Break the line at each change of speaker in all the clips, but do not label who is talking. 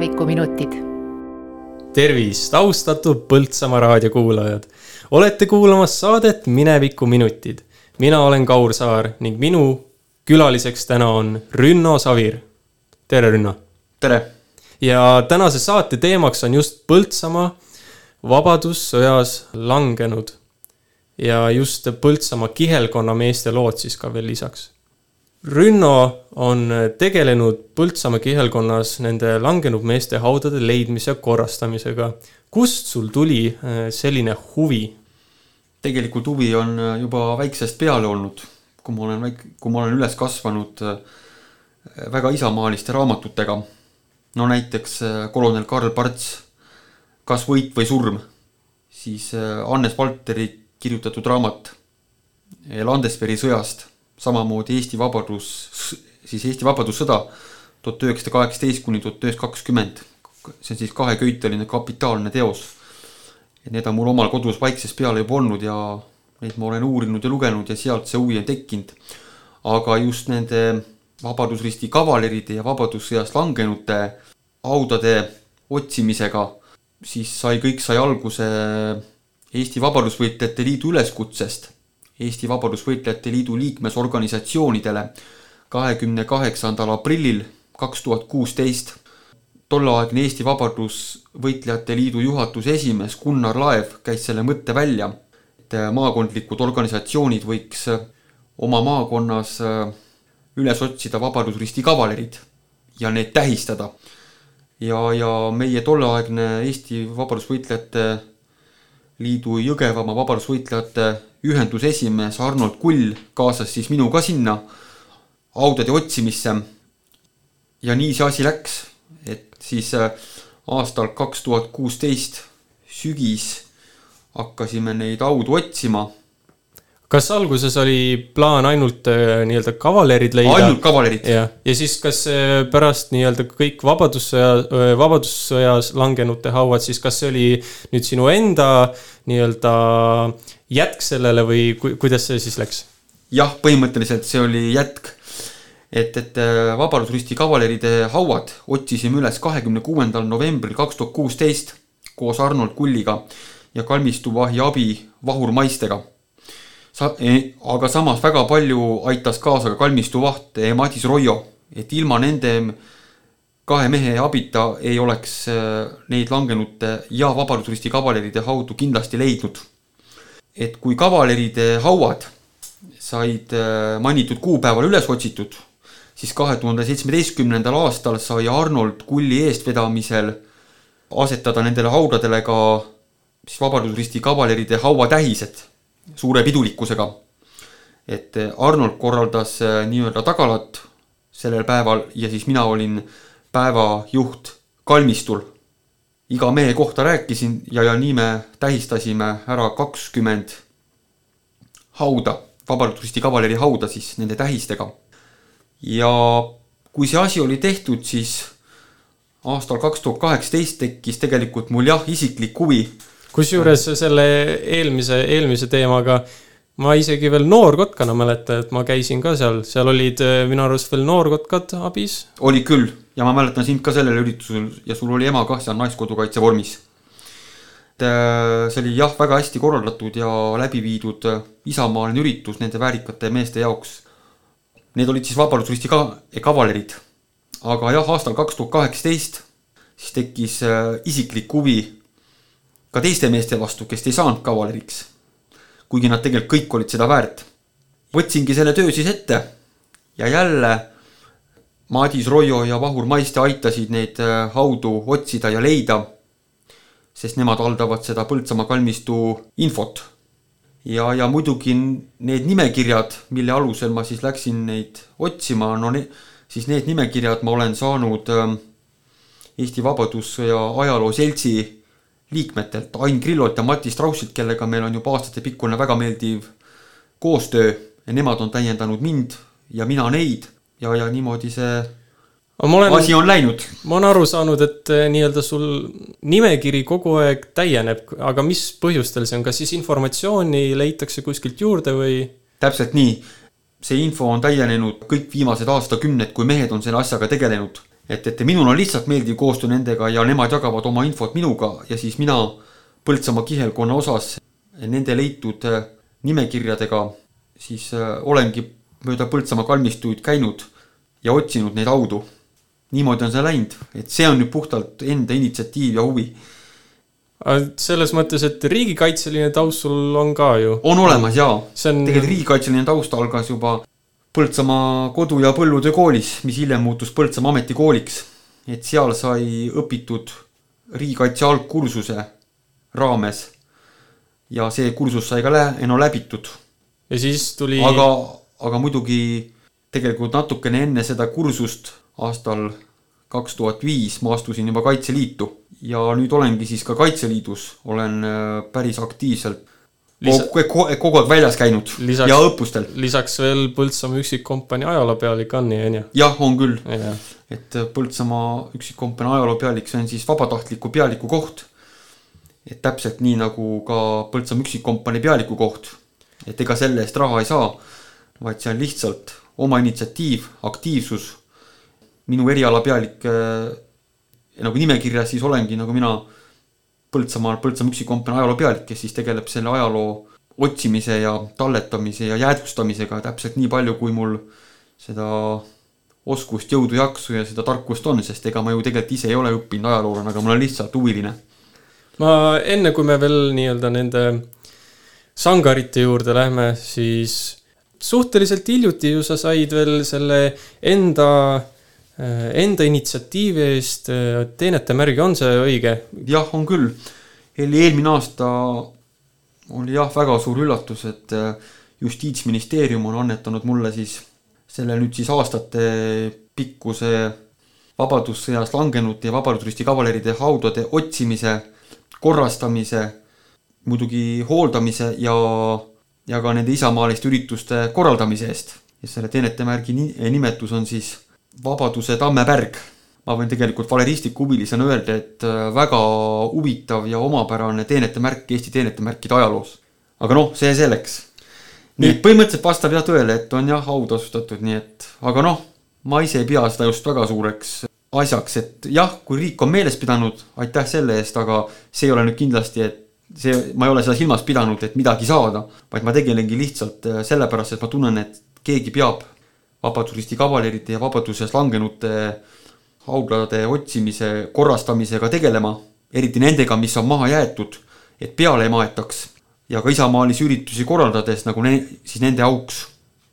minevikuminutid.
tervist, austatud Põltsamaa raadiokuulajad. olete kuulamas saadet Minevikuminutid. mina olen Kaur Saar ning minu külaliseks täna on Rünno Savir. tere, Rünno.
tere.
ja tänase saate teemaks on just Põltsamaa vabadussõjas langenud ja just Põltsamaa kihelkonna meeste lood siis ka veel lisaks Rünno on tegelenud Põltsamaa kihelkonnas nende langenud meeste haudade leidmise korrastamisega. kust sul tuli äh, selline huvi?
tegelikult huvi on äh, juba väiksest peale olnud, kui ma olen väik-, kui ma olen üles kasvanud äh, väga isamaaliste raamatutega. no näiteks kolonel Karl Parts Kas võit või surm, siis Hannes Valteri kirjutatud raamat Landesveri sõjast samamoodi Eesti Vabadus, siis Eesti Vabadussõda tuhat üheksasada kaheksateist kuni tuhat üheksasada kakskümmend. see on siis kaheköiteline kapitaalne teos. et need on mul omal kodus vaiksest peale juba olnud ja neid ma olen uurinud ja lugenud ja sealt see huvi on tekkinud. aga just nende Vabadusristi kavaleride ja Vabadussõjas langenute haudade otsimisega, siis sai, kõik sai alguse Eesti Vabadusvõitlejate Liidu üleskutsest Eesti Vabadusvõitlejate Liidu liikmesorganisatsioonidele kahekümne kaheksandal aprillil kaks tuhat kuusteist. tolleaegne Eesti Vabadusvõitlejate Liidu juhatuse esimees Gunnar Laev käis selle mõtte välja, et maakondlikud organisatsioonid võiks oma maakonnas üles otsida Vabadusristi kavalerid ja neid tähistada. ja, ja meie tolleaegne Eesti Vabadusvõitlejate Liidu Jõgevamaa vabadusvõitlejate ühenduse esimees Arnold Kull kaasas siis minu ka sinna haudade otsimisse. ja nii see asi läks, et siis äh, aastal kaks tuhat kuusteist sügis hakkasime neid haudu otsima
kas alguses oli plaan ainult äh, nii-öelda kavalerid leida?
ainult kavalerid.
jah, ja siis kas äh, pärast nii-öelda kõik vabadussõja, äh, vabadussõjas langenute hauad, siis kas see oli nüüd sinu enda nii-öelda jätk sellele või ku, kuidas see siis läks?
jah, põhimõtteliselt see oli jätk. et, et Vabadusristi kavaleride hauad otsisime üles kahekümne kuuendal novembril kaks tuhat kuusteist koos Arnold Kulliga ja kalmistuvahi abi Vahur Maistega sa-, aga samas väga palju aitas kaasa ka kalmistu vaht Madis Roio, et ilma nende kahe mehe abita ei oleks e, neid langenute ja Vabadusristi kavaleride haudu kindlasti leidnud. et kui kavaleride hauad said e, mainitud kuupäeval üles otsitud, siis kahe tuhande seitsmeteistkümnendal aastal sai Arnold Kulli eestvedamisel asetada nendele haudadele ka siis Vabadusristi kavaleride hauatähised suure pidulikkusega. et Arnold korraldas äh, nii-öelda tagalat sellel päeval ja siis mina olin päevajuht kalmistul. iga mehe kohta rääkisin ja, ja nii me tähistasime ära kakskümmend hauda, Vabadusristi kavaleri hauda siis nende tähistega. ja kui see asi oli tehtud, siis aastal kaks tuhat kaheksateist tekkis tegelikult mul jah, isiklik huvi
kusjuures selle eelmise, eelmise teemaga ma isegi veel noorkotkana mäletan, et ma käisin ka seal, seal olid äh, minu arust veel noorkotkad abis.
oli küll ja ma mäletan sind ka sellel üritusel ja sul oli ema kah seal Naiskodukaitse vormis. Äh, see oli jah, väga hästi korraldatud ja läbi viidud äh, isamaaline üritus nende väärikate meeste jaoks. Need olid siis Vabadusristi ka kavalerid. aga jah, aastal kaks tuhat kaheksateist siis tekkis isiklik huvi ka teiste meeste vastu, kes ei saanud kavaleriks. kuigi nad tegelikult kõik olid seda väärt. võtsingi selle töö siis ette ja jälle Madis Roio ja Vahur Maiste aitasid neid äh, haudu otsida ja leida, sest nemad haldavad seda Põltsamaa kalmistu infot. ja, ja muidugi need nimekirjad, mille alusel ma siis läksin neid otsima, no ne, siis need nimekirjad ma olen saanud äh, Eesti Vabadussõja Ajaloo Seltsi liikmetelt, Ain Grillolt ja Mati Straussilt, kellega meil on juba aastatepikkune väga meeldiv koostöö ja nemad on täiendanud mind ja mina neid ja, ja niimoodi see olen, asi on läinud.
ma olen aru saanud, et eh, nii-öelda sul nimekiri kogu aeg täieneb, aga mis põhjustel see on, kas siis informatsiooni leitakse kuskilt juurde või?
täpselt nii, see info on täienenud kõik viimased aastakümned, kui mehed on selle asjaga tegelenud et, et minul on lihtsalt meeldiv koostöö nendega ja nemad jagavad oma infot minuga ja siis mina Põltsamaa kihelkonna osas nende leitud äh, nimekirjadega siis äh, olengi mööda Põltsamaa kalmistuid käinud ja otsinud neid haudu. niimoodi on see läinud, et see on nüüd puhtalt enda initsiatiiv ja huvi.
selles mõttes, et riigikaitseline taust sul on ka ju?
on olemas jaa
on....
tegelikult riigikaitseline taust algas juba Põltsamaa kodu- ja põllutöö koolis, mis hiljem muutus Põltsamaa ametikooliks. et seal sai õpitud riigikaitse algkursuse raames. ja see kursus sai ka lä-, no läbitud.
ja siis tuli
aga, aga muidugi tegelikult natukene enne seda kursust aastal kaks tuhat viis ma astusin juba Kaitseliitu ja nüüd olengi siis ka Kaitseliidus, olen äh, päris aktiivselt Lisa... kogu, kogu aeg väljas käinud lisaks, ja õppustel.
lisaks veel Põltsamaa üksikkompanii ajaloopealik on nii, on ju?
jah, on küll. et äh, Põltsamaa üksikkompanii ajaloopealik, see on siis vabatahtliku pealiku koht et täpselt nii nagu ka Põltsamaa üksikkompanii pealiku koht, et ega selle eest raha ei saa, vaid see on lihtsalt oma initsiatiiv, aktiivsus. minu erialapealik äh, nagu nimekirjas siis olengi nagu mina Põltsamaal Põltsamaa üksikkompanii ajaloopealik, kes siis tegeleb selle ajaloo otsimise ja talletamise ja jäädvustamisega täpselt nii palju, kui mul seda oskust, jõudu, jaksu ja seda tarkust on, sest ega ma ju tegelikult ise ei ole õppinud ajaloolane, aga ma olen lihtsalt huviline.
Ma enne, kui me veel nii-öelda nende sangarite juurde lähme, siis suhteliselt hiljuti ju sa said veel selle enda, enda initsiatiivi eest teenetemärgi, on see õige?
jah, on küll. eelmine aasta oli jah, väga suur üllatus, et justiitsministeerium on annetanud mulle siis selle nüüd siis aastate pikkuse Vabadussõjas langenute ja Vabadusristi kavaleride haudade otsimise korrastamise, muidugi hooldamise ja, ja ka nende isamaaliste ürituste korraldamise eest. ja selle teenetemärgi nimetus on siis Vabaduse tammepärg. ma võin tegelikult valeristiku huvilisena öelda, et äh, väga huvitav ja omapärane teenetemärk Eesti teenetemärkide ajaloos. aga noh, see selleks. nii et põhimõtteliselt vastab jah tõele, et on jah autasustatud, nii et, aga noh, ma ise ei pea seda just väga suureks asjaks, et jah, kui riik on meeles pidanud, aitäh selle eest, aga see ei ole nüüd kindlasti, et see, ma ei ole seda silmas pidanud, et midagi saada, vaid ma tegelengi lihtsalt äh, sellepärast, et ma tunnen, et keegi peab Vabadusristi kavalerite ja vabaduses langenute hauglade otsimise korrastamisega tegelema, eriti nendega, mis on maha jäetud, et peale ei maetaks ja ka isamaalisi üritusi korraldades nagu ne, siis nende auks.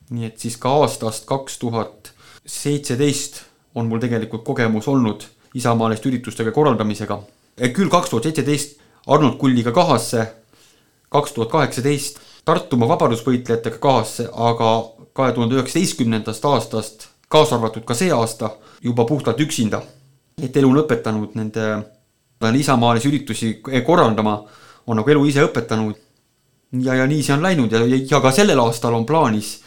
nii et siis ka aastast kaks tuhat seitseteist on mul tegelikult kogemus olnud isamaaliste üritustega korraldamisega. küll kaks tuhat seitseteist Arnold Kulliga kahasse, kaks tuhat kaheksateist Tartumaa vabadusvõitlejatega kahasse, aga kahe tuhande üheksateistkümnendast aastast, kaasa arvatud ka see aasta, juba puhtalt üksinda. et elu on õpetanud nende isamaalisi üritusi korraldama, on nagu elu ise õpetanud. ja, ja nii see on läinud ja, ja ka sellel aastal on plaanis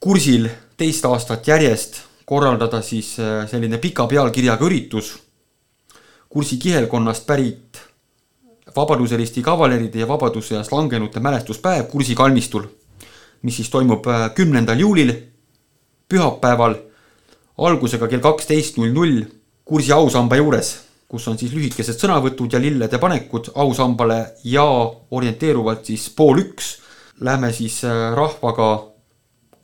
kursil teist aastat järjest korraldada siis äh, selline pika pealkirjaga üritus kursi kihelkonnast pärit Vabaduse risti kavaleride ja Vabadussõjas langenute mälestuspäev kursi kalmistul, mis siis toimub äh, kümnendal juulil, pühapäeval, algusega kell kaksteist null null kursi ausamba juures, kus on siis lühikesed sõnavõtud ja lillede panekud ausambale ja orienteeruvalt siis pool üks lähme siis äh, rahvaga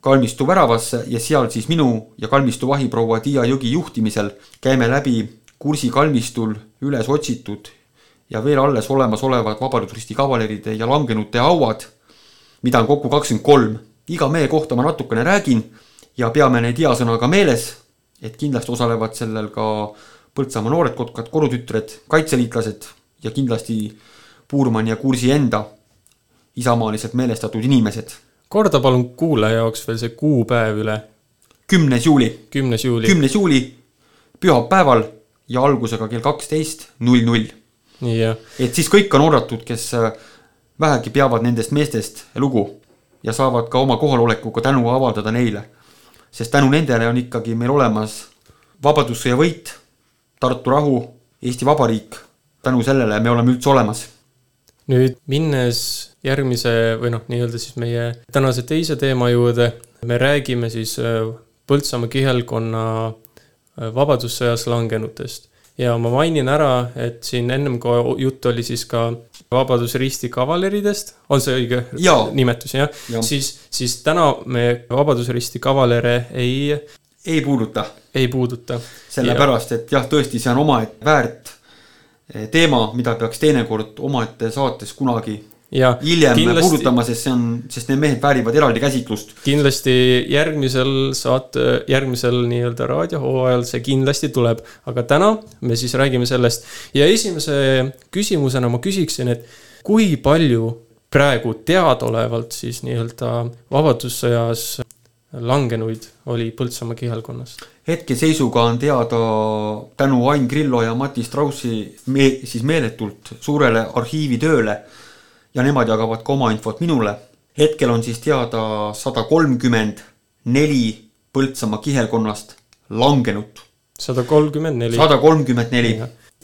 kalmistu väravasse ja seal siis minu ja kalmistu vahiproua Tiia Jõgi juhtimisel käime läbi kursi kalmistul üles otsitud ja veel alles olemasolevad Vabadusristi kavaleride ja langenute hauad, mida on kokku kakskümmend kolm. iga mehe kohta ma natukene räägin ja peame neid hea sõnaga meeles, et kindlasti osalevad sellel ka Põltsamaa noored kotkad, korutütred, kaitseliitlased ja kindlasti Puurmani ja kursi enda isamaaliselt meelestatud inimesed
korda palun kuulaja jaoks veel see kuupäev üle.
kümnes juuli.
kümnes juuli.
kümnes juuli, pühapäeval ja algusega kell kaksteist null null. et siis kõik on oodatud, kes vähegi peavad nendest meestest lugu ja saavad ka oma kohalolekuga tänu avaldada neile. sest tänu nendele on ikkagi meil olemas Vabadussõja võit, Tartu rahu, Eesti Vabariik. tänu sellele me oleme üldse olemas
nüüd minnes järgmise või noh, nii-öelda siis meie tänase teise teema juurde, me räägime siis äh, Põltsamaa kihelkonna Vabadussõjas langenutest. Ja ma mainin ära, et siin ennem kui jutt oli siis ka Vabadusristi kavaleridest, on see õige
Jaa.
nimetus, jah ja.? siis, siis täna me Vabadusristi kavalere ei,
ei puuduta,
ei puuduta.
sellepärast et jah, tõesti, see on omaette väärt eh, teema, mida peaks teinekord omaette saates kunagi
ja
hiljem
kindlasti,
puudutama, sest see on, sest need mehed väärivad eraldi käsitlust.
kindlasti järgmisel saate, järgmisel nii-öelda raadiohooajal see kindlasti tuleb, aga täna me siis räägime sellest ja esimese küsimusena ma küsiksin, et kui palju praegu teadaolevalt siis nii-öelda Vabadussõjas langenuid oli Põltsamaa kihelkonnast?
hetkeseisuga on teada tänu Ain Grillo ja Mati Straussi me, siis meeletult suurele arhiivitööle ja nemad jagavad ka oma infot minule. hetkel on siis teada sada kolmkümmend neli Põltsamaa kihelkonnast langenut.
sada kolmkümmend neli.
sada kolmkümmend neli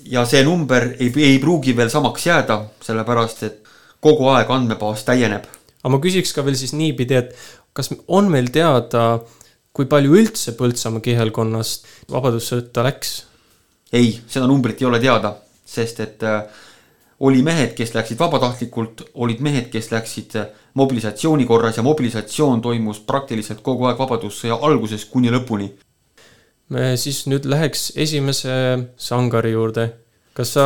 ja see number ei, ei pruugi veel samaks jääda, sellepärast et kogu aeg andmebaas täieneb.
aga ma küsiks ka veel siis niipidi, et kas on meil teada, kui palju üldse Põltsamaa kihelkonnast Vabadussõtta läks?
ei, seda numbrit ei ole teada, sest et äh, oli mehed, kes läksid vabatahtlikult, olid mehed, kes läksid äh, mobilisatsiooni korras ja mobilisatsioon toimus praktiliselt kogu aeg Vabadussõja algusest kuni lõpuni.
me siis nüüd läheks esimese sangari juurde. kas sa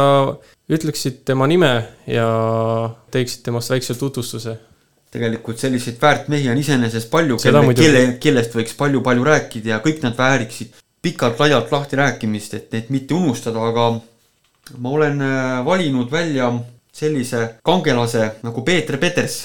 ütleksid tema nime ja teeksid temast väikse tutvustuse?
tegelikult selliseid väärt mehi on iseenesest palju, kelle, kelle, kellest võiks palju-palju rääkida ja kõik nad vääriksid pikalt-laialt lahti rääkimist, et neid mitte unustada, aga ma olen äh, valinud välja sellise kangelase nagu Peeter Peters,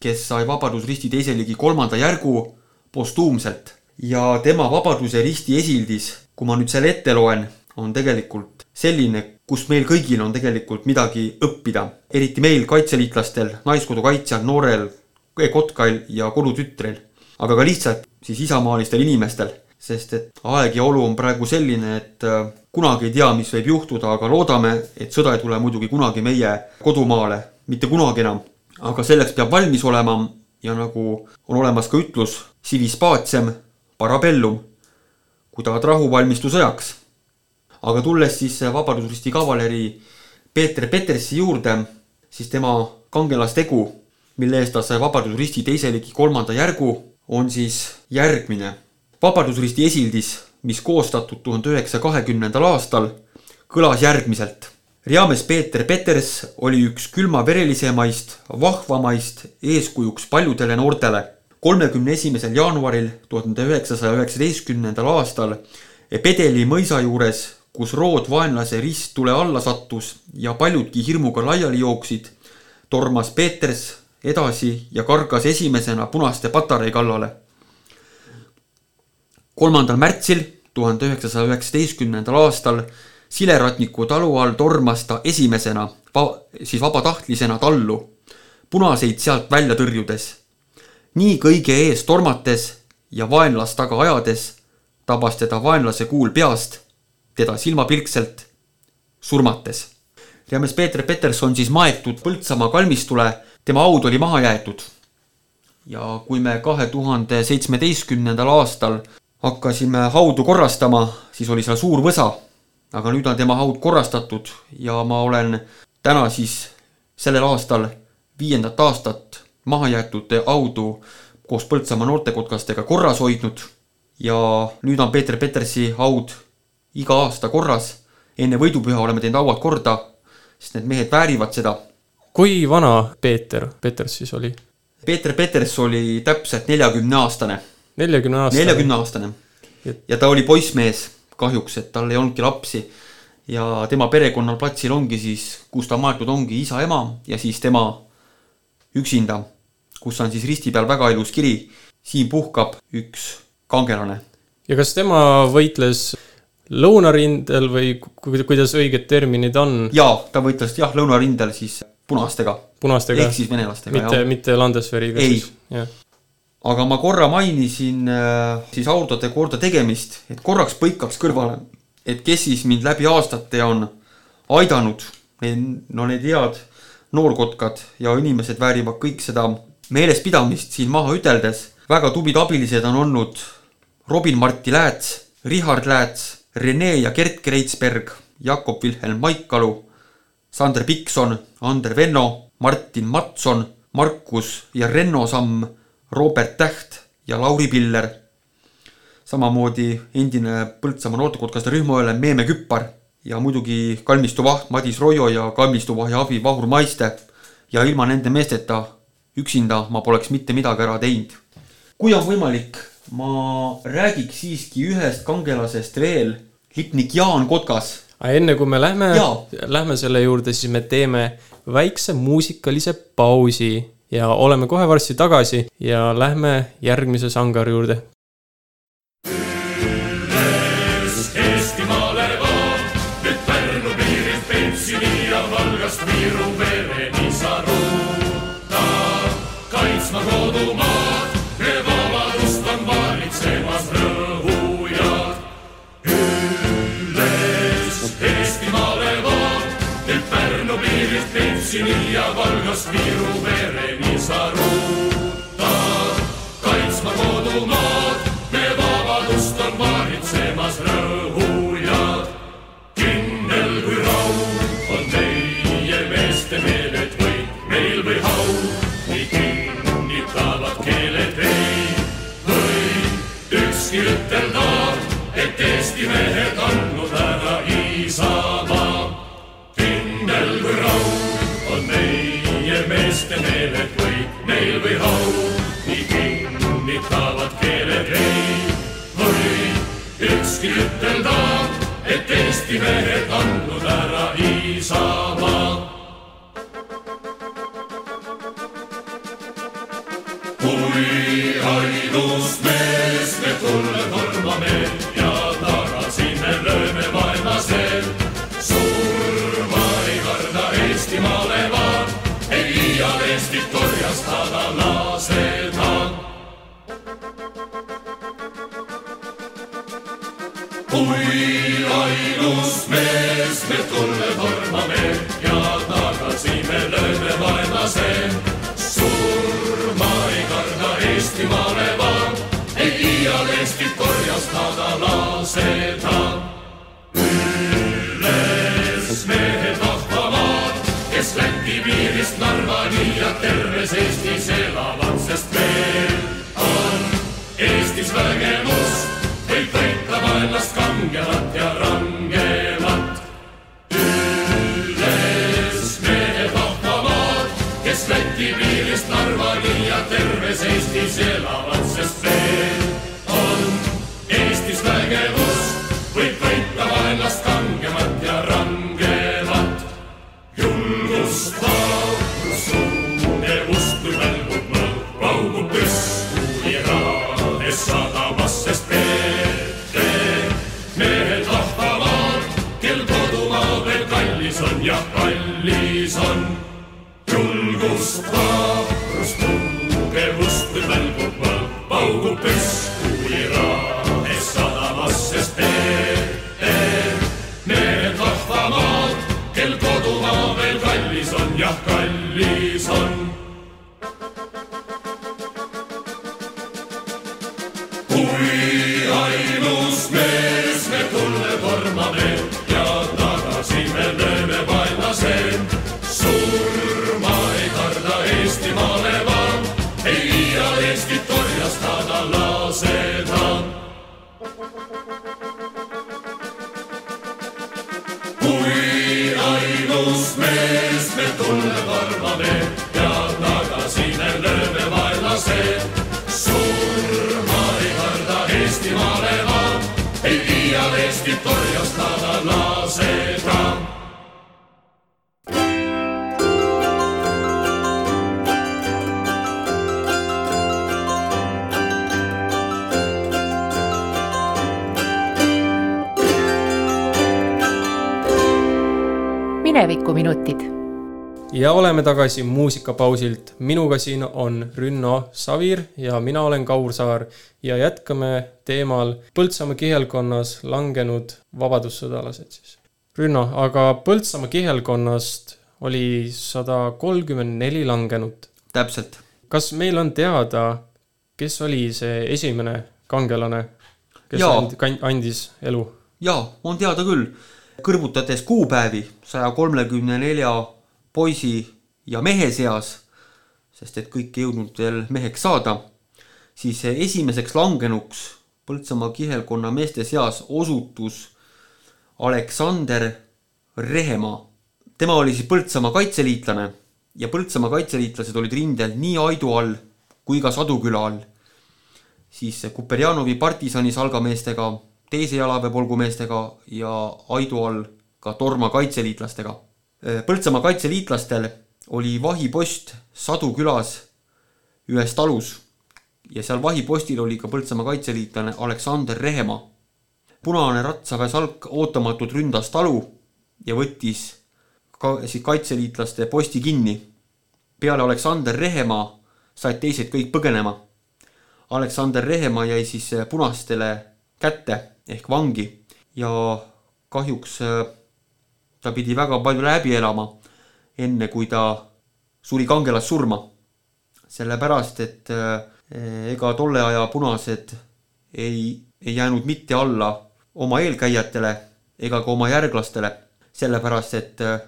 kes sai Vabadusristi teise ligi kolmanda järgu postuumselt. Ja tema Vabaduse risti esildis, kui ma nüüd selle ette loen, on tegelikult selline, kus meil kõigil on tegelikult midagi õppida, eriti meil, kaitseliitlastel, Naiskodu kaitsjal, noorel kotkail ja kodutütrel, aga ka lihtsalt siis isamaalistel inimestel, sest et aeg ja olu on praegu selline, et äh, kunagi ei tea, mis võib juhtuda, aga loodame, et sõda ei tule muidugi kunagi meie kodumaale, mitte kunagi enam. aga selleks peab valmis olema ja nagu on olemas ka ütlus, civis pacem parabellum, kui tahad rahu, valmistu sõjaks aga tulles siis Vabadusristi kavaleri Peeter Petersi juurde, siis tema kangelastegu, mille eest ta sai Vabadusristi teise ligi kolmanda järgu, on siis järgmine. vabadusristi esildis, mis koostatud tuhande üheksasaja kahekümnendal aastal, kõlas järgmiselt. Riames Peeter Peters oli üks külmaverelisemaist, vahvamaist eeskujuks paljudele noortele. kolmekümne esimesel jaanuaril tuhande üheksasaja üheksateistkümnendal aastal Pedeli mõisa juures, kus rood vaenlase risttule alla sattus ja paljudki hirmuga laiali jooksid, tormas Peeters edasi ja kargas esimesena punaste patarei kallale. kolmandal märtsil tuhande üheksasaja üheksateistkümnendal aastal Sileratniku talu all tormas ta esimesena, siis vabatahtlisena tallu, punaseid sealt välja tõrjudes. nii kõige ees tormates ja vaenlast taga ajades tabas teda vaenlase kuul peast, teda silmapilkselt surmates. Riames Peeter Peterson siis maetud Põltsamaa kalmistule, tema haud oli maha jäetud. ja kui me kahe tuhande seitsmeteistkümnendal aastal hakkasime haudu korrastama, siis oli seal suur võsa. aga nüüd on tema haud korrastatud ja ma olen täna siis sellel aastal viiendat aastat mahajäetud haudu koos Põltsamaa noortekotkastega korras hoidnud ja nüüd on Peeter Petersi haud iga aasta korras. enne võidupüha oleme teinud hauad korda, sest need mehed väärivad seda.
kui vana Peeter Peters siis oli?
Peeter Peters oli täpselt neljakümne aastane,
neljakümne aastane.
neljakümne aastane ja ta oli poissmees kahjuks, et tal ei olnudki lapsi ja tema perekonnal platsil ongi siis, kus ta maetud ongi isa-ema ja siis tema üksinda, kus on siis risti peal väga ilus kiri. siin puhkab üks kangelane
ja kas tema võitles lõunarindel või ku- kuidas õiged terminid on?
ja ta võitles jah, lõunarindel siis punastega
punastega
ehk, siis venelastega
mitte, mitte Landesveriga
Ei.
siis.
Aga ma korra mainisin äh, siis haudade korda tegemist, et korraks põikaks kõrvale, et kes siis mind läbi aastate on aidanud, no need head noorkotkad ja inimesed väärivad kõik seda meelespidamist siin maha üteldes. väga tublid abilised on olnud Robin-Marti Lääts, Richard Lääts, Rene ja Gert Kreitsberg, Jakob Wilhelm Maikalu, Sander Pikson, Ander Venno, Martin Matson, Markus ja Renno Samm, Robert Täht ja Lauri Piller. samamoodi endine Põltsamaa noortekotkase rühmaõelem Meeme Küppar ja muidugi kalmistu vaht Madis Roio ja kalmistu vahja abi Vahur Maiste. ja ilma nende meesteta üksinda ma poleks mitte midagi ära teinud. kui on võimalik, ma räägiks siiski ühest kangelasest veel, lipnik Jaan Kotkas
aga enne kui me lähme lähme selle juurde, siis me teeme väikse muusikalise pausi ja oleme kohe varsti tagasi ja lähme järgmise sangari juurde.
Eestimaale vaat, nüüd Pärnu piirilt Pentsini ja Valgast Viru vereni sa ruuta. kaitsma kodumaad, piirilt Pentsini ja Valgast Viru vereni sa ruuta. kaitsma kodumaad, me vabadust on vaalitsemas rõhujad. kindel kui raud on meie meeste meel, et võit meil või haud, nii kinnitavad keeled ei või ükski ütelda, et Eesti mehed andnud või haud, nii kinnitavad keeled ei või ükski ütelda, et Eesti mehed andnud ära Isamaa. kui ainus mees me tulle tormame ainus mees me tulle tormame ja tagasi me lööme vaenlase. surma ei karda Eestimaale vaan, ei iial Eestit korjastada laseda. üles mehed vahvamaad, kes Läti piirist Narvani ja terves Eestis elavad, sest veel on Eestis vägemus, võib võita vaenlast kangelat terves kui ainus mees me tulle tormame ja
oleme tagasi muusikapausilt. minuga siin on Rünno Savir ja mina olen Kaur Saar ja jätkame teemal Põltsamaa kihelkonnas langenud vabadussõdalased siis. Rünno, aga Põltsamaa kihelkonnast oli sada kolmkümmend neli langenut.
täpselt.
kas meil on teada, kes oli see esimene kangelane, kes kan- andis elu?
jaa, on teada küll. kõrvutades kuupäevi saja kolmekümne nelja poisi ja mehe seas, sest et kõik ei jõudnud veel meheks saada, siis esimeseks langenuks Põltsamaa kihelkonna meeste seas osutus Aleksander Rehemaa. tema oli siis Põltsamaa kaitseliitlane ja Põltsamaa kaitseliitlased olid rindel nii Aidu all kui ka Saduküla all. siis Kuperjanovi partisani salgameestega, teise jalaväepolgu meestega ja Aidu all ka Torma kaitseliitlastega. Põltsamaa kaitseliitlastel oli vahipost Sadu külas ühes talus ja seal vahipostil oli ka Põltsamaa kaitseliitlane Aleksander Rehemaa. punane ratsaväe salk ootamatult ründas talu ja võttis ka siis kaitseliitlaste posti kinni. peale Aleksander Rehemaa said teised kõik põgenema. Aleksander Rehemaa jäi siis punastele kätte ehk vangi ja kahjuks äh, ta pidi väga palju läbi elama, enne kui ta suri kangelast surma. sellepärast, et Eh, ega tolle aja punased ei, ei jäänud mitte alla oma eelkäijatele ega ka oma järglastele, sellepärast et eh,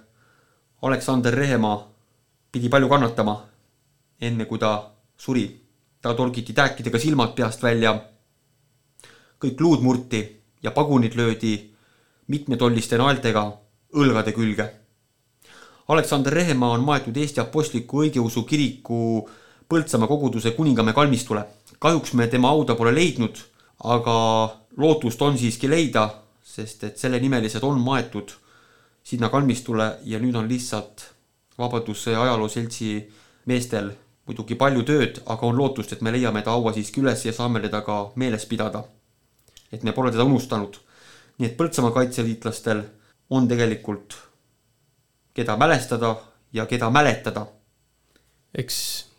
Aleksander Rehemaa pidi palju kannatama, enne kui ta suri. ta torgiti täkkidega silmad peast välja, kõik luud murti ja pagunid löödi mitmetolliste naeltega õlgade külge. Aleksander Rehemaa on maetud Eesti Apostliku Õigeusu Kiriku Põltsamaa koguduse kuningamäe kalmistule. kahjuks me tema hauda pole leidnud, aga lootust on siiski leida, sest et sellenimelised on maetud sinna kalmistule ja nüüd on lihtsalt Vabadussõja Ajaloo Seltsi meestel muidugi palju tööd, aga on lootust, et me leiame ta haua siiski üles ja saame teda ka meeles pidada. et me pole teda unustanud. nii et Põltsamaa kaitseliitlastel on tegelikult, keda mälestada ja keda mäletada.
eks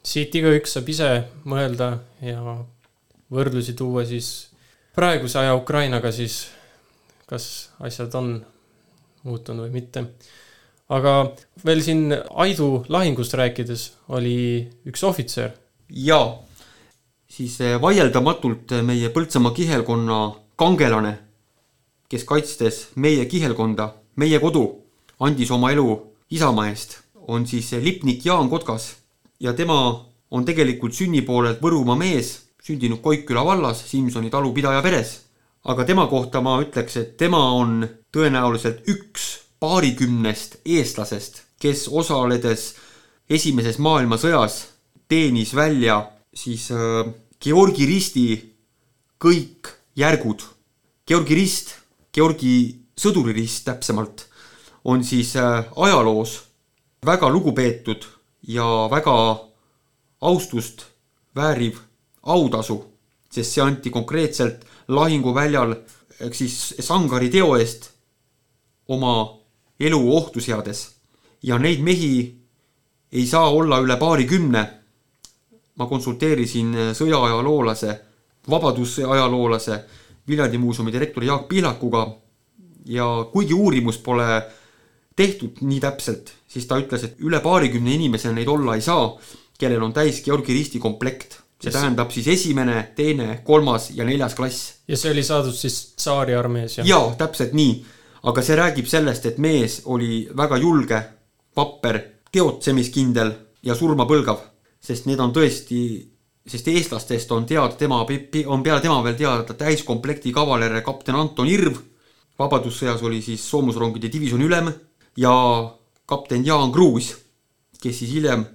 siit igaüks saab ise mõelda ja võrdlusi tuua siis praeguse aja Ukrainaga siis, kas asjad on muutunud või mitte. aga veel siin Aidu lahingust rääkides oli üks ohvitser.
jaa, siis eh, vaieldamatult meie Põltsamaa kihelkonna kangelane, kes kaitstes meie kihelkonda, meie kodu, andis oma elu Isamaa eest, on siis lipnik Jaan Kotkas ja tema on tegelikult sünnipoolelt Võrumaa mees, sündinud Koikküla vallas Simsoni talupidaja peres. aga tema kohta ma ütleks, et tema on tõenäoliselt üks paarikümnest eestlasest, kes osaledes esimeses maailmasõjas teenis välja siis äh, Georgi risti kõik järgud. Georgi rist, Georgi sõduririst täpsemalt, on siis äh, ajaloos väga lugupeetud ja väga austust vääriv autasu, sest see anti konkreetselt lahinguväljal ehk siis Sangari teo eest oma elu ohtu seades. ja neid mehi ei saa olla üle paarikümne. ma konsulteerisin sõjaajaloolase, vabadusaajaloolase, Viljandi muuseumi direktori Jaak Pihlakuga ja kuigi uurimus pole tehtud nii täpselt, siis ta ütles, et üle paarikümne inimese neid olla ei saa, kellel on täis Georgi risti komplekt. see yes. tähendab siis esimene, teine, kolmas ja neljas klass.
ja see oli saadud siis tsaariarmees,
jah? jaa, täpselt nii. aga see räägib sellest, et mees oli väga julge, vapper, teotsemiskindel ja surmapõlgav, sest need on tõesti sest eestlastest on teada tema, on peale tema veel teada täiskomplekti kavaler kapten Anton Irv. vabadussõjas oli siis soomusrongide divisjoni ülem ja kapten Jaan Kruus, kes siis hiljem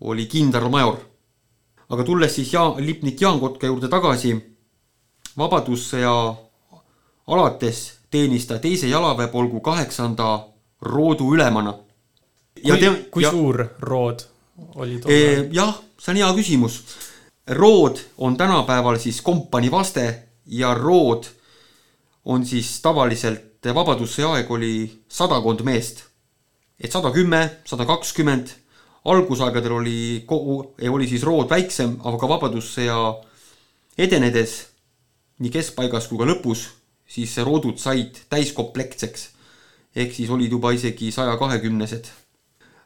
oli kindralmajor. aga tulles siis Jaan, lipnik Jaan Kotka juurde tagasi, Vabadussõja alates teenis ta teise jalaväepolgu kaheksanda roodu ülemana.
kui, te, kui ja, suur rood oli tol ajal?
jah, see on hea küsimus. Rood on tänapäeval siis kompanii vaste ja rood on siis tavaliselt Vabadussõja aeg oli sadakond meest. et sada kümme, sada kakskümmend algusaegadel oli kogu, oli siis rood väiksem, aga ka Vabadussõja edenedes nii keskpaigas kui ka lõpus, siis roodud said täiskomplektseks. ehk siis olid juba isegi saja kahekümnesed.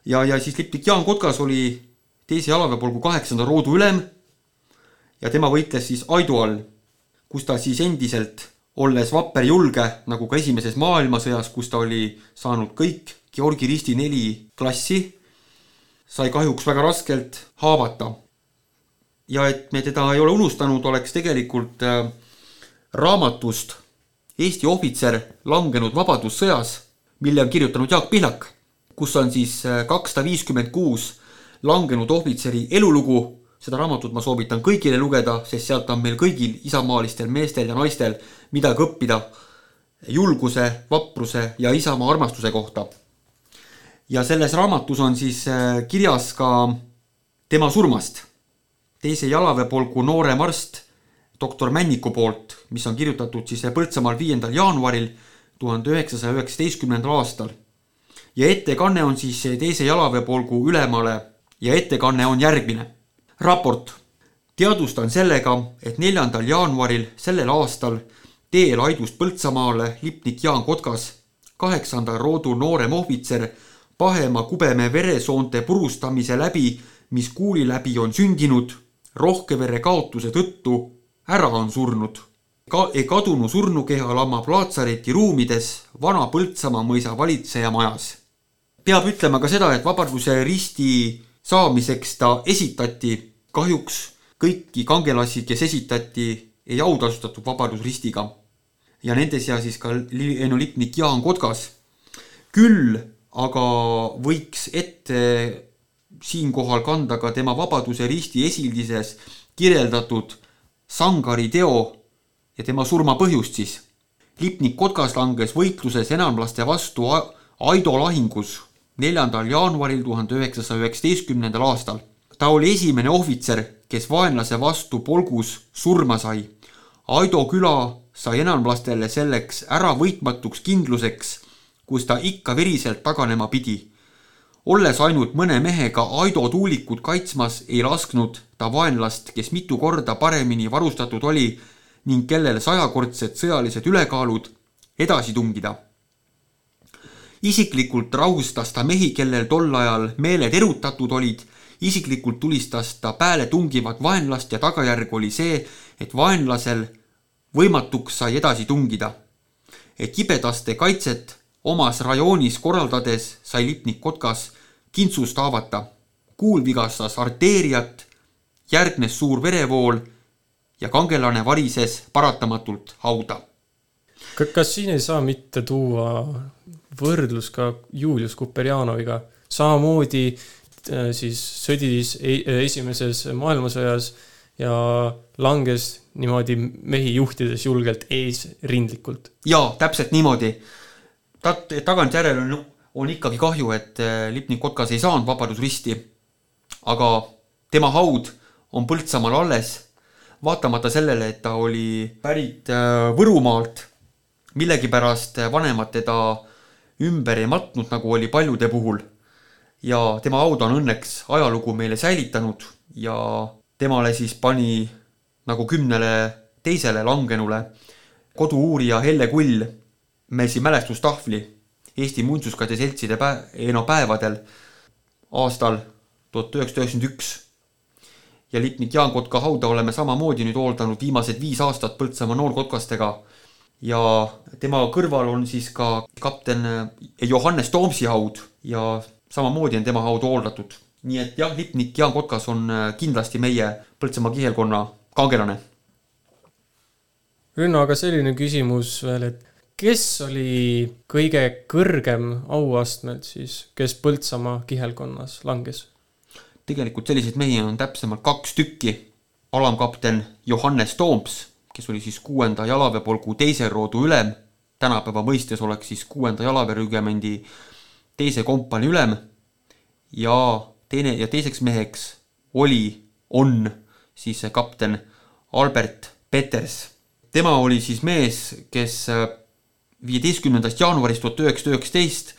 ja, ja siis lipnik Jaan Kotkas oli teise jalaväepolgu kaheksanda roodu ülem ja tema võitles siis Aidu all, kus ta siis endiselt olles vapper julge, nagu ka esimeses maailmasõjas, kus ta oli saanud kõik Georgi risti neli klassi, sai kahjuks väga raskelt haavata. ja et me teda ei ole unustanud, oleks tegelikult äh, raamatust Eesti ohvitser langenud Vabadussõjas, mille on kirjutanud Jaak Pihlak, kus on siis äh, kakssada viiskümmend kuus langenud ohvitseri elulugu. Seda raamatut ma soovitan kõigile lugeda, sest sealt on meil kõigil isamaalistel meestel ja naistel midagi õppida julguse, vapruse ja isamaa armastuse kohta. ja selles raamatus on siis äh, kirjas ka tema surmast. teise jalaväepolgu noorem arst doktor Männiku poolt, mis on kirjutatud siis Põltsamaal viiendal jaanuaril tuhande üheksasaja üheksateistkümnendal aastal. ja ettekanne on siis teise jalaväepolgu ülemale ja ettekanne on järgmine. Raport. teadvustan sellega, et neljandal jaanuaril sellel aastal teel Aidust Põltsamaale lipnik Jaan Kotkas, kaheksanda roodu noorem ohvitser, pahema kubeme veresoonte purustamise läbi, mis kuuli läbi on sündinud, rohkevere kaotuse tõttu ära on surnud. ka kadunu surnukeha lamab Laatsareti ruumides vana Põltsamaa mõisa valitseja majas. peab ütlema ka seda, et Vabaduse risti saamiseks ta esitati, kahjuks kõiki kangelasi, kes esitati, ei autasustatud Vabadusristiga ja nende seas siis ka lennulipnik Jaan Kotkas. küll aga võiks ette siinkohal kanda ka tema Vabaduse risti esildises kirjeldatud Sangari teo ja tema surma põhjust siis. lipnik Kotkas langes võitluses enamlaste vastu Aido lahingus neljandal jaanuaril tuhande üheksasaja üheksateistkümnendal aastal. Ta oli esimene ohvitser, kes vaenlase vastu polgus surma sai. Aido küla sai enamlastele selleks äravõitmatuks kindluseks, kus ta ikka veriselt taganema pidi. olles ainult mõne mehega Aido tuulikut kaitsmas, ei lasknud ta vaenlast, kes mitu korda paremini varustatud oli ning kellel sajakordsed sõjalised ülekaalud, edasi tungida. isiklikult rahustas ta mehi, kellel tol ajal meeled erutatud olid, isiklikult tulistas ta pääle tungivat vaenlast ja tagajärg oli see, et vaenlasel võimatuks sai edasi tungida. kibedaste kaitset omas rajoonis korraldades sai lipnik Kotkas kintsust haavata. kuul vigastas arteeriat, järgnes suur verevool ja kangelane varises paratamatult hauda.
kas siin ei saa mitte tuua võrdlus ka Julius Kuperjanoviga, samamoodi siis sõdis e-, esimeses maailmasõjas ja langes niimoodi mehi juhtides julgelt eesrindlikult.
jaa, täpselt niimoodi. ta, tagantjärele on, on ikkagi kahju, et äh, Lipnik Kotkas ei saanud Vabadusristi. aga tema haud on Põltsamaal alles, vaatamata sellele, et ta oli pärit äh, Võrumaalt. millegipärast vanemad teda ümber ei matnud, nagu oli paljude puhul. Ja tema haud on õnneks ajalugu meile säilitanud ja temale siis pani nagu kümnele teisele langenule kodu-uurija Helle Kull meil siin mälestustahvli Eesti Muinsuskaitse Seltside päev, no päevadel aastal tuhat üheksasada üheksakümmend üks. ja lipnik Jaan Kotka hauda oleme samamoodi nüüd hooldanud viimased viis aastat Põltsamaa noorkotkastega. ja tema kõrval on siis ka kapten Johannes Toomsi haud ja samamoodi on tema haud hooldatud nii et jah, lipnik Jaan Kotkas on äh, kindlasti meie Põltsamaa kihelkonna kangelane.
Rünno, aga selline küsimus veel, et kes oli kõige kõrgem auastmelt siis, kes Põltsamaa kihelkonnas langes?
tegelikult selliseid mehi on täpsemalt kaks tükki. alamkapten Johannes Tooms, kes oli siis kuuenda jalaväepolgu teise roodu ülem, tänapäeva mõistes oleks siis kuuenda jalaväerügemendi teise kompanii ülem ja teine ja teiseks meheks oli, on siis kapten Albert Peters. tema oli siis mees, kes äh, viieteistkümnendast jaanuarist tuhat üheksasada üheksateist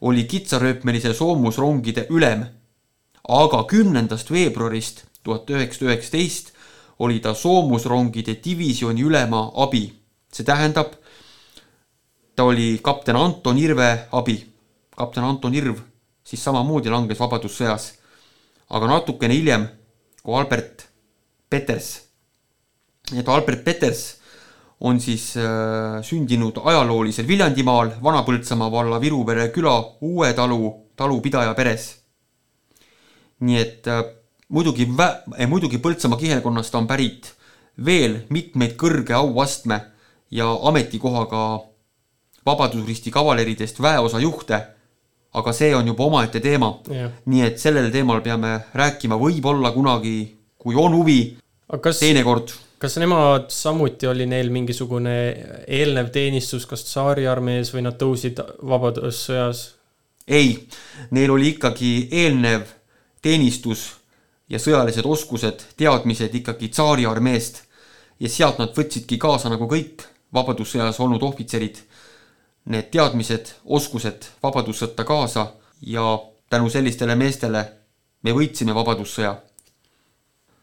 oli kitsarööpmelise soomusrongide ülem. aga kümnendast veebruarist tuhat üheksasada üheksateist oli ta soomusrongide divisjoni ülema abi. see tähendab, ta oli kapten Anton Irve abi. Kapten Anton Irv siis samamoodi langes Vabadussõjas. aga natukene hiljem, kui Albert Peters, et Albert Peters on siis äh, sündinud ajaloolisel Viljandimaal Vana-Põltsamaa valla Viruvere küla Uue talu talupidaja peres. nii et äh, muidugi vä-, eh, muidugi Põltsamaa kihelkonnast on pärit veel mitmeid kõrge auastme ja ametikohaga Vabadusristi kavaleridest väeosa juhte, aga see on juba omaette teema. nii et sellel teemal peame rääkima võib-olla kunagi, kui on huvi, teinekord.
kas nemad samuti oli neil mingisugune eelnev teenistus, kas tsaariarmees või nad tõusid Vabadussõjas?
ei, neil oli ikkagi eelnev teenistus ja sõjalised oskused, teadmised ikkagi tsaariarmeest ja sealt nad võtsidki kaasa nagu kõik Vabadussõjas olnud ohvitserid need teadmised, oskused Vabadussõtta kaasa ja tänu sellistele meestele me võitsime Vabadussõja.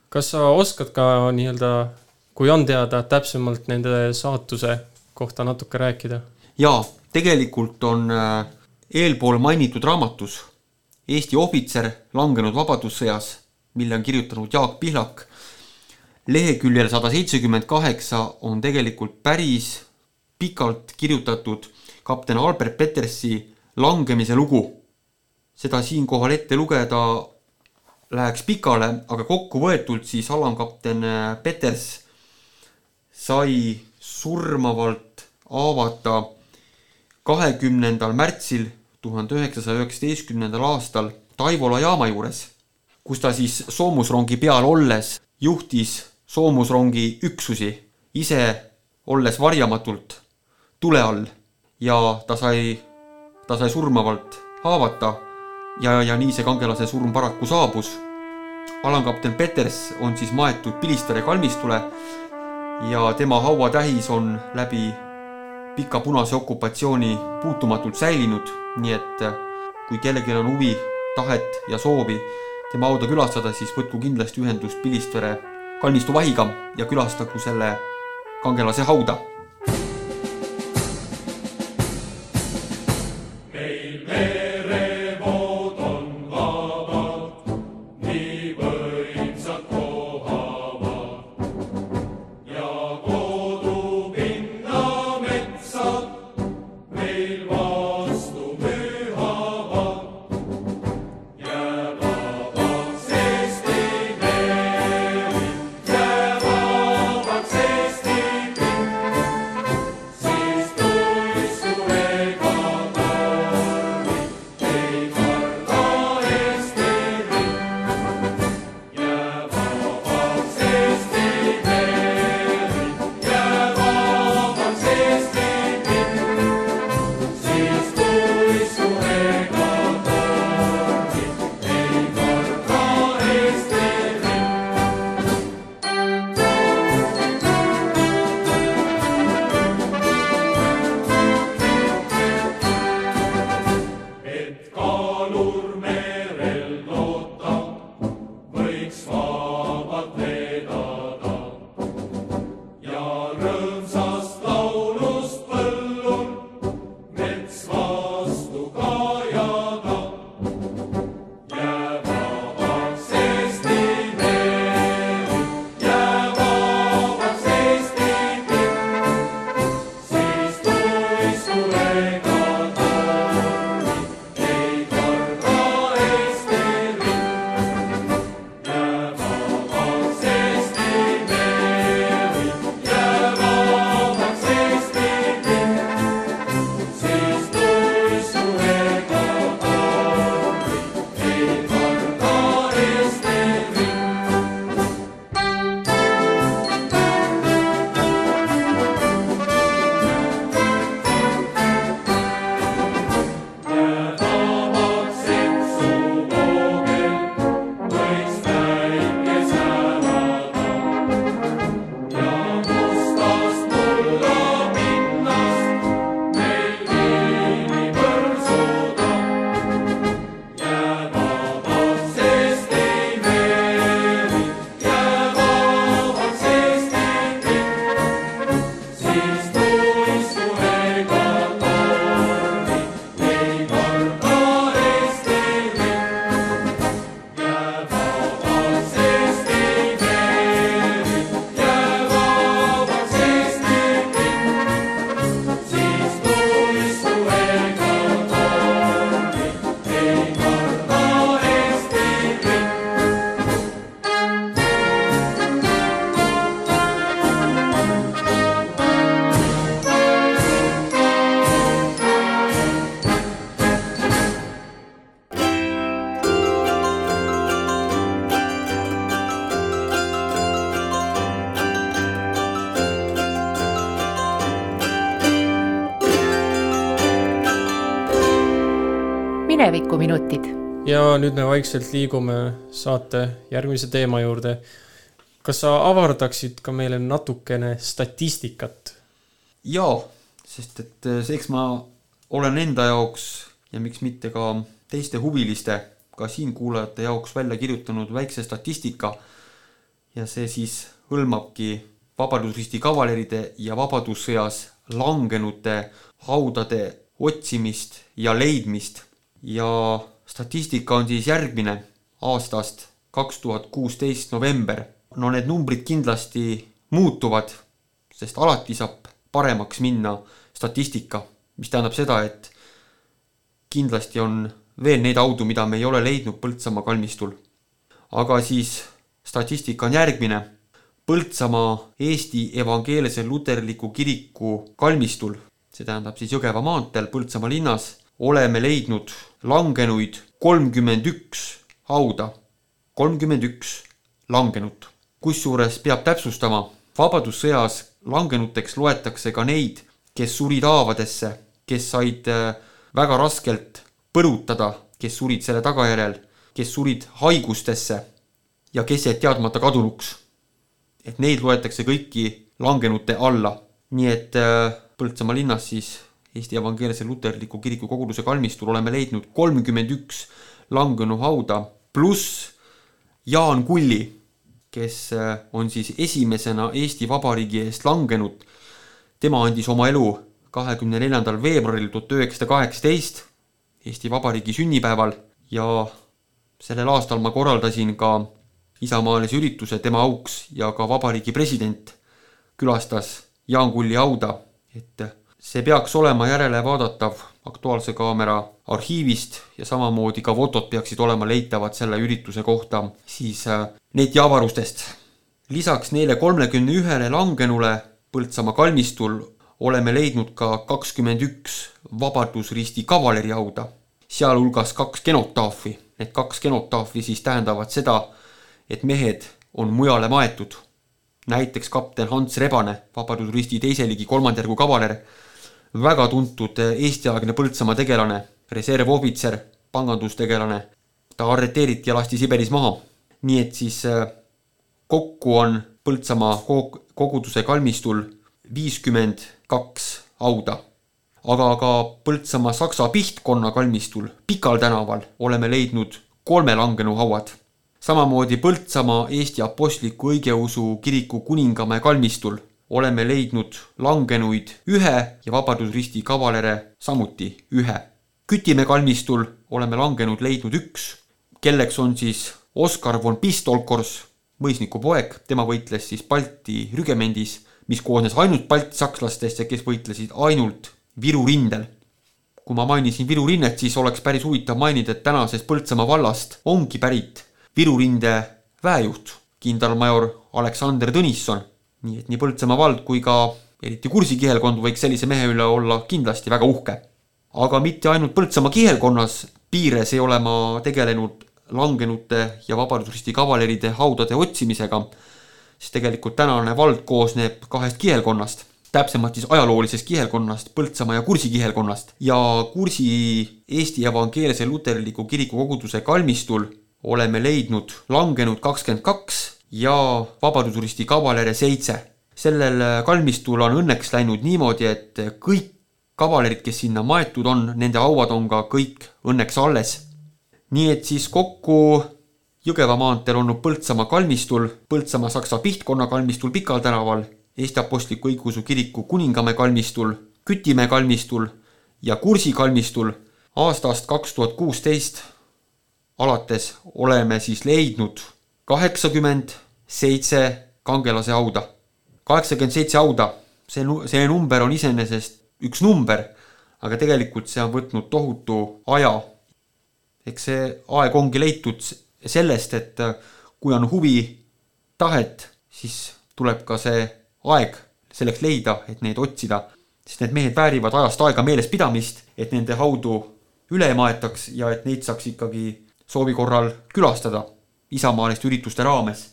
kas sa oskad ka nii-öelda, kui on teada, täpsemalt nende saatuse kohta natuke rääkida?
jaa, tegelikult on äh, eelpool mainitud raamatus Eesti ohvitser langenud Vabadussõjas, mille on kirjutanud Jaak Pihlak, leheküljel sada seitsekümmend kaheksa on tegelikult päris pikalt kirjutatud kapten Albert Petersi langemise lugu. seda siinkohal ette lugeda läheks pikale, aga kokkuvõetult siis alamkapten Peters sai surmavalt haavata kahekümnendal märtsil tuhande üheksasaja üheksateistkümnendal aastal Taivola jaama juures, kus ta siis soomusrongi peal olles juhtis soomusrongi üksusi, ise olles varjamatult tule all ja ta sai, ta sai surmavalt haavata. Ja, ja nii see kangelase surm paraku saabus. alamkapten Peters on siis maetud Pilistare kalmistule ja tema hauatähis on läbi pika punase okupatsiooni puutumatult säilinud, nii et kui kellelgi on huvi, tahet ja soovi tema hauda külastada, siis võtku kindlasti ühendust Pilistvere kalmistu vahiga ja külastagu selle kangelase hauda
ja nüüd me vaikselt liigume saate järgmise teema juurde. kas sa avardaksid ka meile natukene statistikat?
jaa, sest et eh, eks ma olen enda jaoks ja miks mitte ka teiste huviliste, ka siinkuulajate jaoks välja kirjutanud väikse statistika. ja see siis hõlmabki Vabadusristi kavaleride ja Vabadussõjas langenute haudade otsimist ja leidmist ja statistika on siis järgmine aastast kaks tuhat kuusteist november. no need numbrid kindlasti muutuvad, sest alati saab paremaks minna statistika, mis tähendab seda, et kindlasti on veel neid haudu, mida me ei ole leidnud Põltsamaa kalmistul. aga siis statistika on järgmine. Põltsamaa Eesti Evangeelse Luterliku Kiriku kalmistul see tähendab siis Jõgeva maanteel Põltsamaa linnas, oleme leidnud langenuid kolmkümmend üks hauda, kolmkümmend üks langenut. kusjuures peab täpsustama, Vabadussõjas langenuteks loetakse ka neid, kes surid haavadesse, kes said äh, väga raskelt põrutada, kes surid selle tagajärjel, kes surid haigustesse ja kes jäid teadmata kadunuks. et neid loetakse kõiki langenute alla. nii et äh, Põltsamaa linnas siis Eesti Evangeelse Luterliku Kiriku koguduse kalmistul oleme leidnud kolmkümmend üks langenu hauda, pluss Jaan Kulli, kes äh, on siis esimesena Eesti Vabariigi eest langenud. tema andis oma elu kahekümne neljandal veebruaril tuhat üheksasada kaheksateist, Eesti Vabariigi sünnipäeval ja sellel aastal ma korraldasin ka isamaalise ürituse tema auks ja ka vabariigi president külastas Jaan Kulli hauda et see peaks olema järelevaadatav Aktuaalse Kaamera arhiivist ja samamoodi ka fotod peaksid olema leitavad selle ürituse kohta siis äh, netiavarustest. lisaks neile kolmekümne ühele langenule Põltsamaa kalmistul oleme leidnud ka kakskümmend üks Vabadusristi kavaleriauda, sealhulgas kaks genotaafi. Need kaks genotaafi siis tähendavad seda, et mehed on mujale maetud näiteks kapten Hans Rebane, Vabadusristi teise ligi kolmandjärgu kavaler, väga tuntud Eesti-aegne Põltsamaa tegelane, reservohvitser, pangandustegelane. ta arreteeriti ja lasti Siberis maha. nii et siis äh, kokku on Põltsamaa koguduse kalmistul viiskümmend kaks hauda. aga ka Põltsamaa saksa pihtkonna kalmistul Pikal tänaval oleme leidnud kolme langenu hauad samamoodi Põltsamaa Eesti Apostliku Õigeusu Kiriku Kuningamäe kalmistul oleme leidnud langenuid ühe ja Vabadusristi kavalere samuti ühe. Kütimäe kalmistul oleme langenud leidnud üks, kelleks on siis Oskar von Pistolkors, mõisniku poeg, tema võitles siis Balti rügemendis, mis koosnes ainult baltisakslastest ja kes võitlesid ainult Viru rindel. kui ma mainisin Viru rinnet, siis oleks päris huvitav mainida, et tänasest Põltsamaa vallast ongi pärit Viru rinde väejuht, kindralmajor Aleksander Tõnisson. Nii et nii Põltsamaa vald kui ka eriti Kursi kihelkond võiks sellise mehe üle olla kindlasti väga uhke. aga mitte ainult Põltsamaa kihelkonnas piires ei ole ma tegelenud langenute ja Vabadusristi kavaleride haudade otsimisega, siis tegelikult tänane vald koosneb kahest kihelkonnast täpsemalt siis ajaloolisest kihelkonnast, Põltsamaa ja Kursi kihelkonnast ja Kursi Eesti Evangeelse Luterliku Kiriku koguduse kalmistul oleme leidnud langenud kakskümmend kaks ja Vabadusristi kavalere seitse. sellel kalmistul on õnneks läinud niimoodi, et kõik kavalerid, kes sinna maetud on, nende hauad on ka kõik õnneks alles. nii et siis kokku Jõgeva maanteel olnud Põltsamaa kalmistul, Põltsamaa saksa pihtkonna kalmistul Pikal tänaval, Eesti Apostliku Õigeusu Kiriku Kuningamäe kalmistul, Kütimäe kalmistul ja Kursi kalmistul aastast kaks tuhat kuusteist alates oleme siis leidnud kaheksakümmend seitse kangelase hauda. kaheksakümmend seitse hauda, see, see number on iseenesest üks number, aga tegelikult see on võtnud tohutu aja. eks see aeg ongi leitud sellest, et kui on huvi, tahet, siis tuleb ka see aeg selleks leida, et neid otsida, sest need mehed väärivad ajast aega meelespidamist, et nende haudu üle maetaks ja et neid saaks ikkagi soovi korral külastada isamaaliste ürituste raames.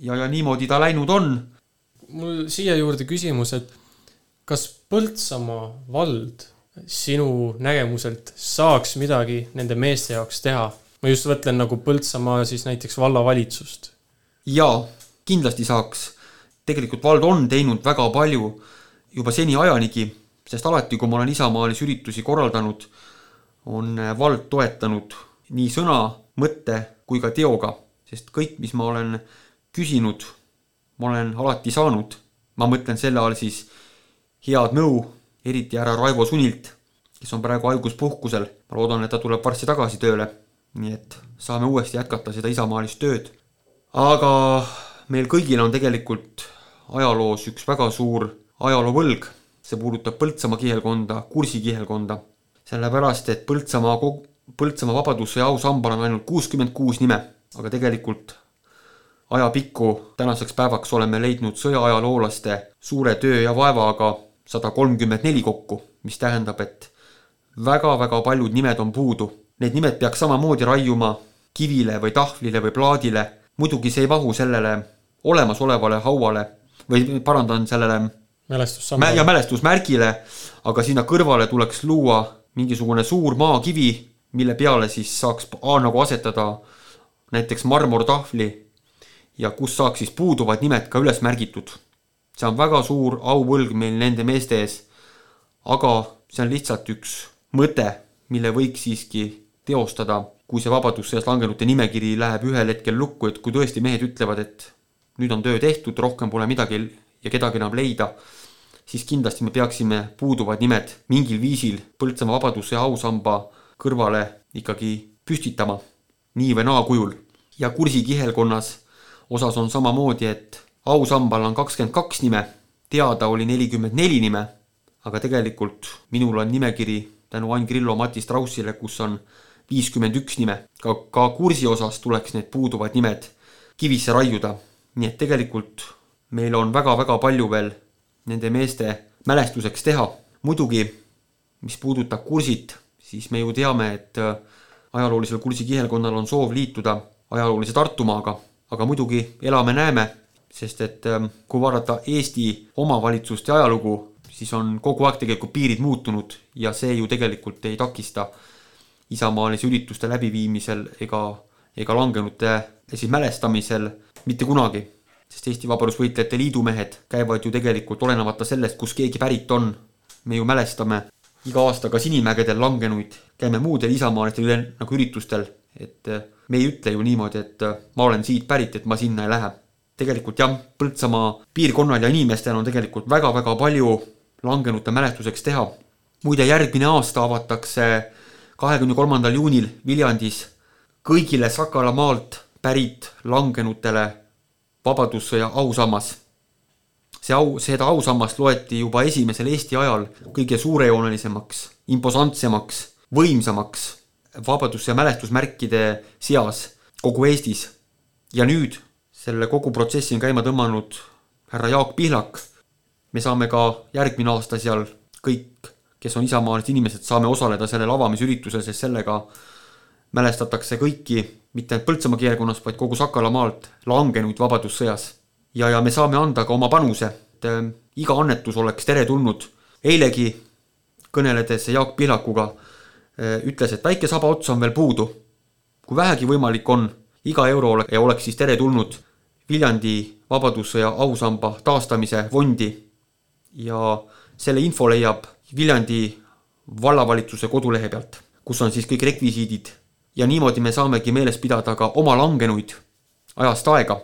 ja, ja niimoodi ta läinud on.
mul siia juurde küsimus, et kas Põltsamaa vald sinu nägemuselt saaks midagi nende meeste jaoks teha? ma just mõtlen nagu Põltsamaa siis näiteks vallavalitsust.
jaa, kindlasti saaks. tegelikult vald on teinud väga palju juba seniajanigi, sest alati, kui ma olen isamaalisi üritusi korraldanud, on vald toetanud nii sõna, mõtte kui ka teoga, sest kõik, mis ma olen küsinud, ma olen alati saanud. ma mõtlen selle all siis head nõu, eriti härra Raivo Sunilt, kes on praegu haiguspuhkusel. ma loodan, et ta tuleb varsti tagasi tööle. nii et saame uuesti jätkata seda isamaalist tööd. aga meil kõigil on tegelikult ajaloos üks väga suur ajaloovõlg. see puudutab Põltsamaa kihelkonda, Kursi kihelkonda. sellepärast, et Põltsamaa, Põltsamaa Vabadussõja ausambal on ainult kuuskümmend kuus nime, aga tegelikult ajapikku tänaseks päevaks oleme leidnud sõjaajaloolaste suure töö ja vaevaga sada kolmkümmend neli kokku, mis tähendab, et väga-väga paljud nimed on puudu. Need nimed peaks samamoodi raiuma kivile või tahvlile või plaadile. muidugi see ei mahu sellele olemasolevale hauale või parandan sellele
mälestussambale.
ja mälestusmärgile, aga sinna kõrvale tuleks luua mingisugune suur maakivi, mille peale siis saaks A nagu asetada näiteks marmortahvli ja kus saaks siis puuduvad nimed ka üles märgitud. see on väga suur auvõlg meil nende meeste ees. aga see on lihtsalt üks mõte, mille võiks siiski teostada, kui see Vabadussõjas langenute nimekiri läheb ühel hetkel lukku, et kui tõesti mehed ütlevad, et nüüd on töö tehtud, rohkem pole midagi ja kedagi enam leida, siis kindlasti me peaksime puuduvad nimed mingil viisil Põltsamaa Vabadussõja ausamba kõrvale ikkagi püstitama, nii või naa kujul. ja kursi kihelkonnas osas on samamoodi, et ausambal on kakskümmend kaks nime, teada oli nelikümmend neli nime, aga tegelikult minul on nimekiri tänu Ain Grillo Mati Straussile, kus on viiskümmend üks nime. ka, ka kursi osas tuleks need puuduvad nimed kivisse raiuda. nii et tegelikult meil on väga-väga palju veel nende meeste mälestuseks teha. muidugi, mis puudutab kursit, siis me ju teame, et ajaloolisel kursi kihelkonnal on soov liituda ajaloolise Tartumaaga aga muidugi elame-näeme, sest et ähm, kui vaadata Eesti omavalitsuste ajalugu, siis on kogu aeg tegelikult piirid muutunud ja see ju tegelikult ei takista isamaalise ürituste läbiviimisel ega, ega langenute siis mälestamisel mitte kunagi. sest Eesti Vabadusvõitlejate Liidu mehed käivad ju tegelikult olenemata sellest, kust keegi pärit on, me ju mälestame iga aasta ka Sinimägedel langenuid, käime muudel isamaalistel nagu üritustel, et äh, me ei ütle ju niimoodi, et äh, ma olen siit pärit, et ma sinna ei lähe. tegelikult jah, Põltsamaa piirkonnal ja inimestel on tegelikult väga-väga palju langenute mälestuseks teha. muide, järgmine aasta avatakse kahekümne kolmandal juunil Viljandis kõigile Sakala maalt pärit langenutele Vabadussõja ausammas. See au, seda ausammast loeti juba esimesel Eesti ajal kõige suurejoonelisemaks, imposantsemaks, võimsamaks vabadus- ja mälestusmärkide seas kogu Eestis. ja nüüd selle kogu protsessi on käima tõmmanud härra Jaak Pihlak. me saame ka järgmine aasta seal kõik, kes on isamaalised inimesed, saame osaleda sellel avamisüritusel, sest sellega mälestatakse kõiki, mitte ainult Põltsamaa kihelkonnas, vaid kogu Sakala maalt langenuid Vabadussõjas. Ja, ja me saame anda ka oma panuse, et äh, iga annetus oleks teretulnud. eilegi kõneledes Jaak Pihlakuga Äh, ütles, et väike saba ots on veel puudu. kui vähegi võimalik on, iga euro ole, oleks siis teretulnud Viljandi Vabadussõja ausamba taastamise fondi. ja selle info leiab Viljandi vallavalitsuse kodulehe pealt, kus on siis kõik rekvisiidid. ja niimoodi me saamegi meeles pidada ka oma langenuid ajast aega.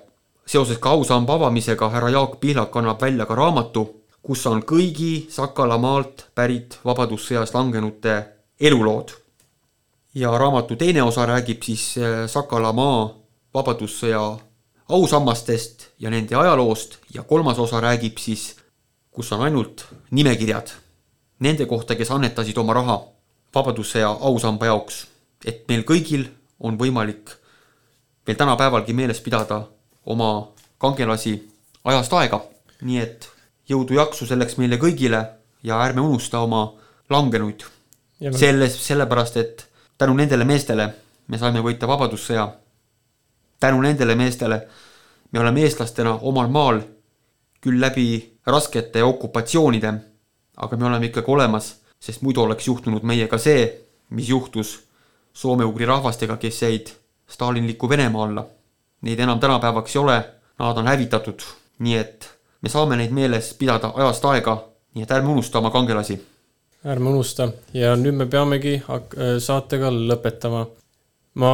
Seoses ka ausamba avamisega härra Jaak Pihlak annab välja ka raamatu, kus on kõigi Sakala maalt pärit Vabadussõjas langenute elulood. ja raamatu teine osa räägib siis äh, Sakala maa vabadussõja ausammastest ja nende ajaloost ja kolmas osa räägib siis, kus on ainult nimekirjad nende kohta, kes annetasid oma raha Vabadussõja ausamba jaoks. et meil kõigil on võimalik veel tänapäevalgi meeles pidada oma kangelasi ajast aega. nii et jõudu-jaksu selleks meile kõigile ja ärme unusta oma langenuid selles, sellepärast, et tänu nendele meestele me saime võita Vabadussõja. tänu nendele meestele me oleme eestlastena omal maal küll läbi raskete okupatsioonide, aga me oleme ikkagi olemas sest muidu oleks juhtunud meiega see, mis juhtus soome-ugri rahvastega, kes jäid stalinliku Venemaa alla. Neid enam tänapäevaks ei ole, nad on hävitatud, nii et me saame neid meeles pidada ajast aega, nii et ärme unusta oma kangelasi.
ärme unusta ja nüüd me peamegi saatega lõpetama. ma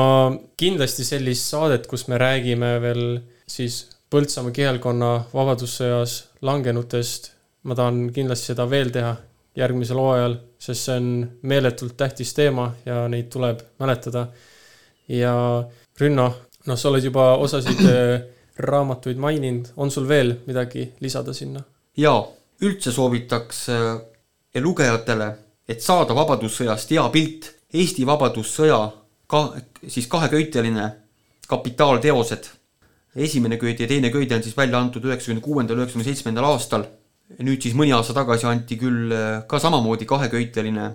kindlasti sellist saadet, kus me räägime veel siis Põltsamaa kihelkonna Vabadussõjas langenutest, ma tahan kindlasti seda veel teha järgmisel hooajal, sest see on meeletult tähtis teema ja neid tuleb mäletada. ja Rünno, noh, sa oled juba osasid raamatuid maininud, on sul veel midagi lisada sinna?
jaa, üldse soovitaks äh, lugejatele, et saada Vabadussõjast hea pilt, Eesti Vabadussõja ka siis kaheköiteline kapitaalteosed. esimene köide ja teine köide on siis välja antud üheksakümne kuuendal, üheksakümne seitsmendal aastal. nüüd siis mõni aasta tagasi anti küll äh, ka samamoodi kaheköiteline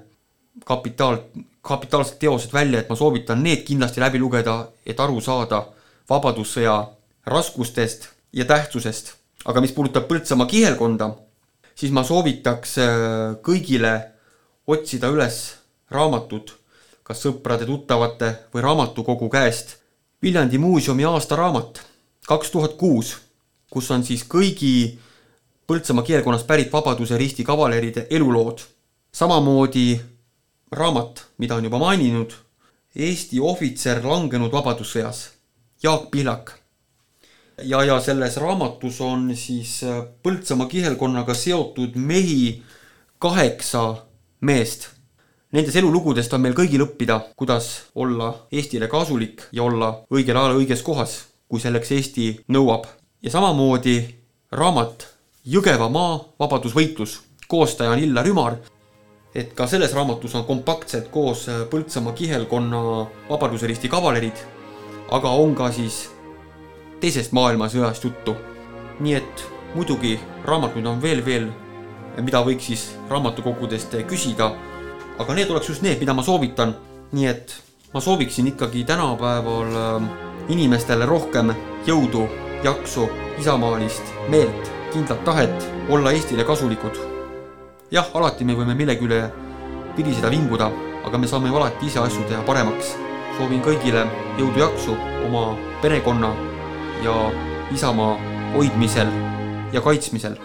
kapitaal, kapitaalsed teosed välja, et ma soovitan need kindlasti läbi lugeda, et aru saada Vabadussõja raskustest ja tähtsusest. aga mis puudutab Põltsamaa kihelkonda, siis ma soovitaks äh, kõigile otsida üles raamatud kas sõprade-tuttavate või raamatukogu käest Viljandi muuseumi aastaraamat kaks tuhat kuus, kus on siis kõigi Põltsamaa kihelkonnast pärit Vabaduse Risti kavaleride elulood. samamoodi raamat, mida on juba maininud, Eesti ohvitser langenud Vabadussõjas, Jaak Pihlak ja, ja selles raamatus on siis äh, Põltsamaa kihelkonnaga seotud mehi kaheksa meest. Nendest elulugudest on meil kõigil õppida, kuidas olla Eestile kasulik ja olla õigel ajal õiges kohas, kui selleks Eesti nõuab. ja samamoodi raamat Jõgeva maa vabadusvõitlus, koostaja on Illar Ümar. Et ka selles raamatus on kompaktselt koos äh, Põltsamaa kihelkonna Vabaduse Risti kavalerid, aga on ka siis teisest maailmasõjast juttu. nii et muidugi raamatuid on veel, veel, mida võiks siis raamatukogudest küsida, aga need oleks just need, mida ma soovitan. nii et ma sooviksin ikkagi tänapäeval ähm, inimestele rohkem jõudu, jaksu, isamaalist meelt, kindlat tahet olla Eestile kasulikud. Jah, alati me võime millegi üle viriseda, vinguda, aga me saame ju alati ise asju teha paremaks. soovin kõigile jõudu-jaksu oma perekonna ja Isamaa hoidmisel ja kaitsmisel.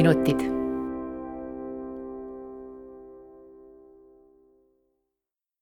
minuti.